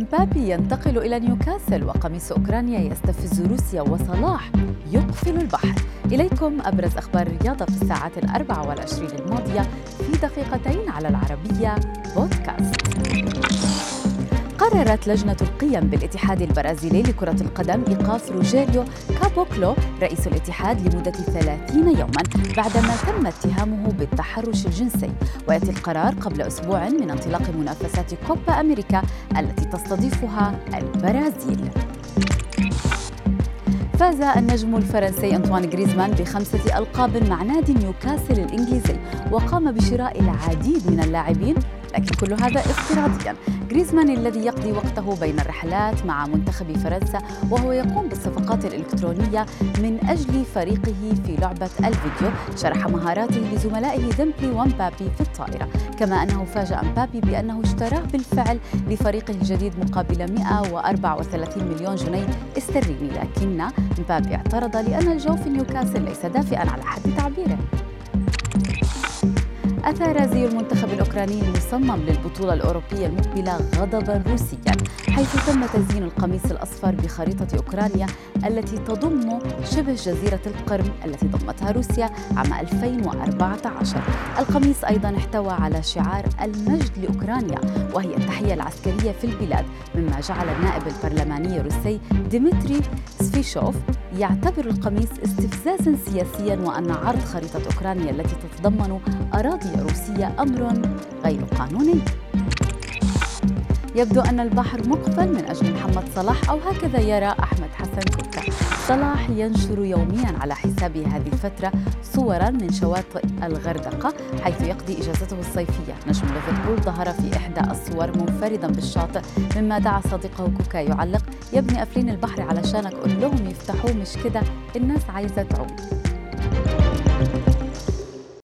مبابي ينتقل إلى نيوكاسل وقميص أوكرانيا يستفز روسيا وصلاح يقفل البحر. إليكم أبرز أخبار الرياضة في الساعات الأربع والعشرين الماضية في دقيقتين على العربية بودكاست. قررت لجنة القيم بالاتحاد البرازيلي لكرة القدم إيقاف روجيريو كابوكلو رئيس الاتحاد لمدة 30 يوما بعدما تم اتهامه بالتحرش الجنسي. ويأتي القرار قبل أسبوع من انطلاق منافسات كوبا أمريكا التي تستضيفها البرازيل. فاز النجم الفرنسي أنطوان غريزمان بخمسة ألقاب مع نادي نيوكاسل الإنجليزي وقام بشراء العديد من اللاعبين لكن كل هذا افتراضيا. غريزمان الذي يقضي وقته بين الرحلات مع منتخب فرنسا وهو يقوم بالصفقات الإلكترونية من أجل فريقه في لعبة الفيديو شرح مهاراته لزملائه ديمبلي ومبابي في الطائرة. كما أنه فاجأ مبابي بأنه اشتراه بالفعل لفريقه الجديد مقابل 134 مليون جنيه استرليني. لكن مبابي اعترض لأن الجو في نيوكاسل ليس دافئا على حد تعبيره. أثار زي المنتخب الأوكراني المصمم للبطولة الأوروبية المقبلة غضبا روسيا حيث تم تزيين القميص الأصفر بخريطة أوكرانيا التي تضم شبه جزيرة القرم التي ضمتها روسيا عام 2014 القميص أيضا احتوى على شعار المجد لأوكرانيا وهي التحية العسكرية في البلاد مما جعل النائب البرلماني الروسي ديمتري سفيشوف يعتبر القميص استفزازا سياسيا وأن عرض خريطة أوكرانيا التي تتضمن أراضي روسية أمر غير قانوني. يبدو أن البحر مقفل من أجل محمد صلاح أو هكذا يرى أحمد حسن. كوكا صلاح ينشر يوميا على حسابه هذه الفترة صورا من شواطئ الغردقة حيث يقضي إجازته الصيفية. نجم ليفربول ظهر في إحدى الصور منفردا بالشاطئ مما دعا صديقه كوكا يعلق يا ابني قافلين البحر علشانك قول لهم يفتحوه مش كده الناس عايزة تعوم.